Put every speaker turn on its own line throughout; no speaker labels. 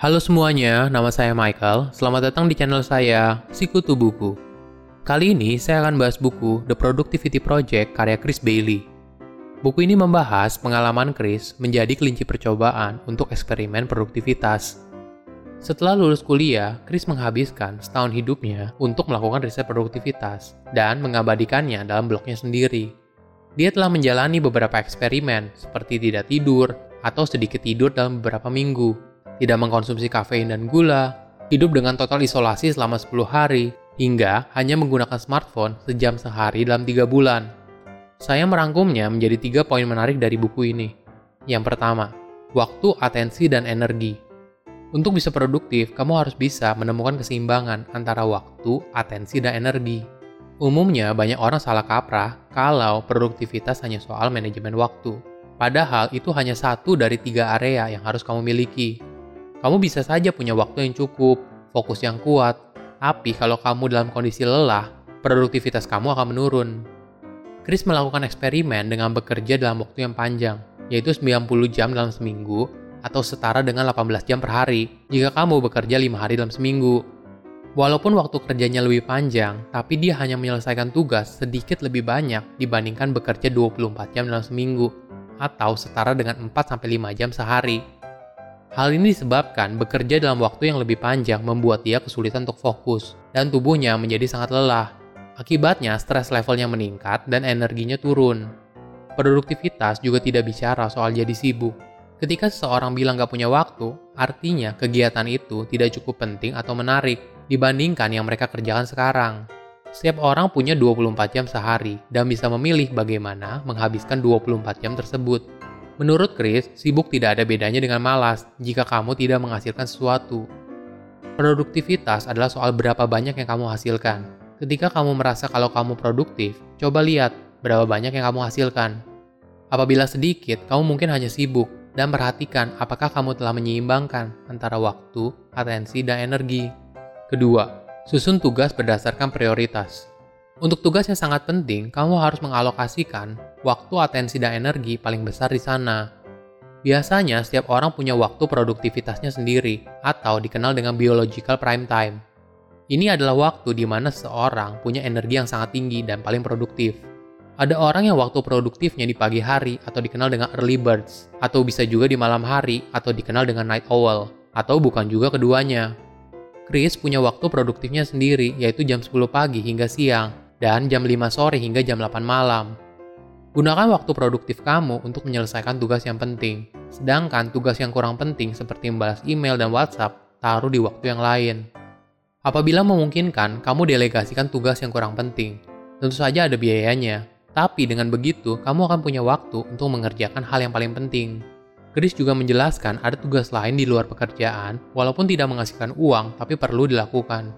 Halo semuanya, nama saya Michael. Selamat datang di channel saya, Sikutu Buku. Kali ini saya akan bahas buku The Productivity Project karya Chris Bailey. Buku ini membahas pengalaman Chris menjadi kelinci percobaan untuk eksperimen produktivitas. Setelah lulus kuliah, Chris menghabiskan setahun hidupnya untuk melakukan riset produktivitas dan mengabadikannya dalam blognya sendiri. Dia telah menjalani beberapa eksperimen seperti tidak tidur atau sedikit tidur dalam beberapa minggu, tidak mengkonsumsi kafein dan gula, hidup dengan total isolasi selama 10 hari, hingga hanya menggunakan smartphone sejam sehari dalam 3 bulan. Saya merangkumnya menjadi tiga poin menarik dari buku ini. Yang pertama, waktu, atensi, dan energi. Untuk bisa produktif, kamu harus bisa menemukan keseimbangan antara waktu, atensi, dan energi. Umumnya, banyak orang salah kaprah kalau produktivitas hanya soal manajemen waktu. Padahal itu hanya satu dari tiga area yang harus kamu miliki. Kamu bisa saja punya waktu yang cukup, fokus yang kuat, tapi kalau kamu dalam kondisi lelah, produktivitas kamu akan menurun. Chris melakukan eksperimen dengan bekerja dalam waktu yang panjang, yaitu 90 jam dalam seminggu atau setara dengan 18 jam per hari jika kamu bekerja 5 hari dalam seminggu. Walaupun waktu kerjanya lebih panjang, tapi dia hanya menyelesaikan tugas sedikit lebih banyak dibandingkan bekerja 24 jam dalam seminggu atau setara dengan 4-5 jam sehari. Hal ini disebabkan bekerja dalam waktu yang lebih panjang membuat dia kesulitan untuk fokus dan tubuhnya menjadi sangat lelah. Akibatnya, stres levelnya meningkat dan energinya turun. Produktivitas juga tidak bicara soal jadi sibuk, Ketika seseorang bilang gak punya waktu, artinya kegiatan itu tidak cukup penting atau menarik dibandingkan yang mereka kerjakan sekarang. Setiap orang punya 24 jam sehari dan bisa memilih bagaimana menghabiskan 24 jam tersebut. Menurut Chris, sibuk tidak ada bedanya dengan malas jika kamu tidak menghasilkan sesuatu. Produktivitas adalah soal berapa banyak yang kamu hasilkan. Ketika kamu merasa kalau kamu produktif, coba lihat berapa banyak yang kamu hasilkan. Apabila sedikit, kamu mungkin hanya sibuk, dan perhatikan apakah kamu telah menyeimbangkan antara waktu, atensi, dan energi. Kedua, susun tugas berdasarkan prioritas. Untuk tugas yang sangat penting, kamu harus mengalokasikan waktu, atensi, dan energi paling besar di sana. Biasanya, setiap orang punya waktu produktivitasnya sendiri, atau dikenal dengan biological prime time. Ini adalah waktu di mana seseorang punya energi yang sangat tinggi dan paling produktif. Ada orang yang waktu produktifnya di pagi hari atau dikenal dengan early birds, atau bisa juga di malam hari atau dikenal dengan night owl, atau bukan juga keduanya. Chris punya waktu produktifnya sendiri yaitu jam 10 pagi hingga siang, dan jam 5 sore hingga jam 8 malam. Gunakan waktu produktif kamu untuk menyelesaikan tugas yang penting, sedangkan tugas yang kurang penting seperti membalas email dan WhatsApp taruh di waktu yang lain. Apabila memungkinkan, kamu delegasikan tugas yang kurang penting. Tentu saja ada biayanya, tapi dengan begitu, kamu akan punya waktu untuk mengerjakan hal yang paling penting. Chris juga menjelaskan ada tugas lain di luar pekerjaan, walaupun tidak menghasilkan uang, tapi perlu dilakukan.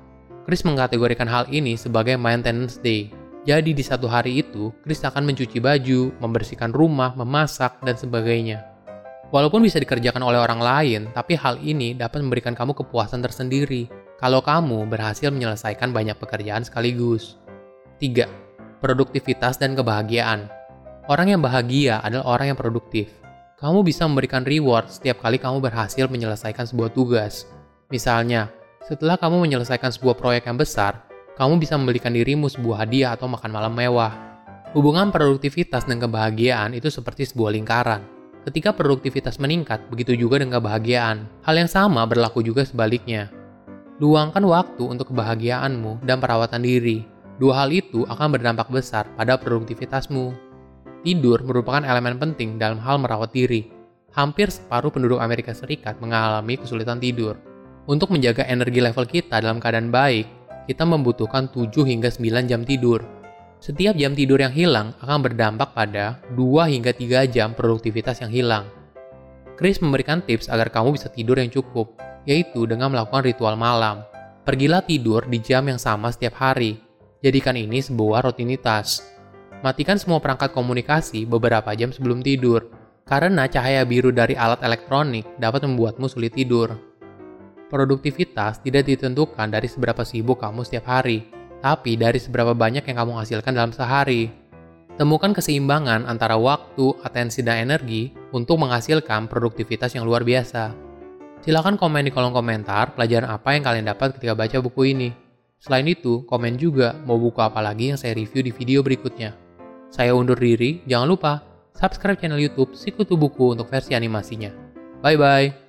Chris mengkategorikan hal ini sebagai maintenance day. Jadi di satu hari itu, Chris akan mencuci baju, membersihkan rumah, memasak, dan sebagainya. Walaupun bisa dikerjakan oleh orang lain, tapi hal ini dapat memberikan kamu kepuasan tersendiri kalau kamu berhasil menyelesaikan banyak pekerjaan sekaligus. 3 produktivitas, dan kebahagiaan. Orang yang bahagia adalah orang yang produktif. Kamu bisa memberikan reward setiap kali kamu berhasil menyelesaikan sebuah tugas. Misalnya, setelah kamu menyelesaikan sebuah proyek yang besar, kamu bisa membelikan dirimu sebuah hadiah atau makan malam mewah. Hubungan produktivitas dan kebahagiaan itu seperti sebuah lingkaran. Ketika produktivitas meningkat, begitu juga dengan kebahagiaan. Hal yang sama berlaku juga sebaliknya. Luangkan waktu untuk kebahagiaanmu dan perawatan diri. Dua hal itu akan berdampak besar pada produktivitasmu. Tidur merupakan elemen penting dalam hal merawat diri. Hampir separuh penduduk Amerika Serikat mengalami kesulitan tidur. Untuk menjaga energi level kita dalam keadaan baik, kita membutuhkan 7 hingga 9 jam tidur. Setiap jam tidur yang hilang akan berdampak pada 2 hingga 3 jam produktivitas yang hilang. Chris memberikan tips agar kamu bisa tidur yang cukup, yaitu dengan melakukan ritual malam. Pergilah tidur di jam yang sama setiap hari, Jadikan ini sebuah rutinitas. Matikan semua perangkat komunikasi beberapa jam sebelum tidur, karena cahaya biru dari alat elektronik dapat membuatmu sulit tidur. Produktivitas tidak ditentukan dari seberapa sibuk kamu setiap hari, tapi dari seberapa banyak yang kamu hasilkan dalam sehari. Temukan keseimbangan antara waktu, atensi, dan energi untuk menghasilkan produktivitas yang luar biasa. Silahkan komen di kolom komentar pelajaran apa yang kalian dapat ketika baca buku ini. Selain itu, komen juga mau buku apa lagi yang saya review di video berikutnya. Saya undur diri, jangan lupa subscribe channel YouTube Sikutu Buku untuk versi animasinya. Bye bye.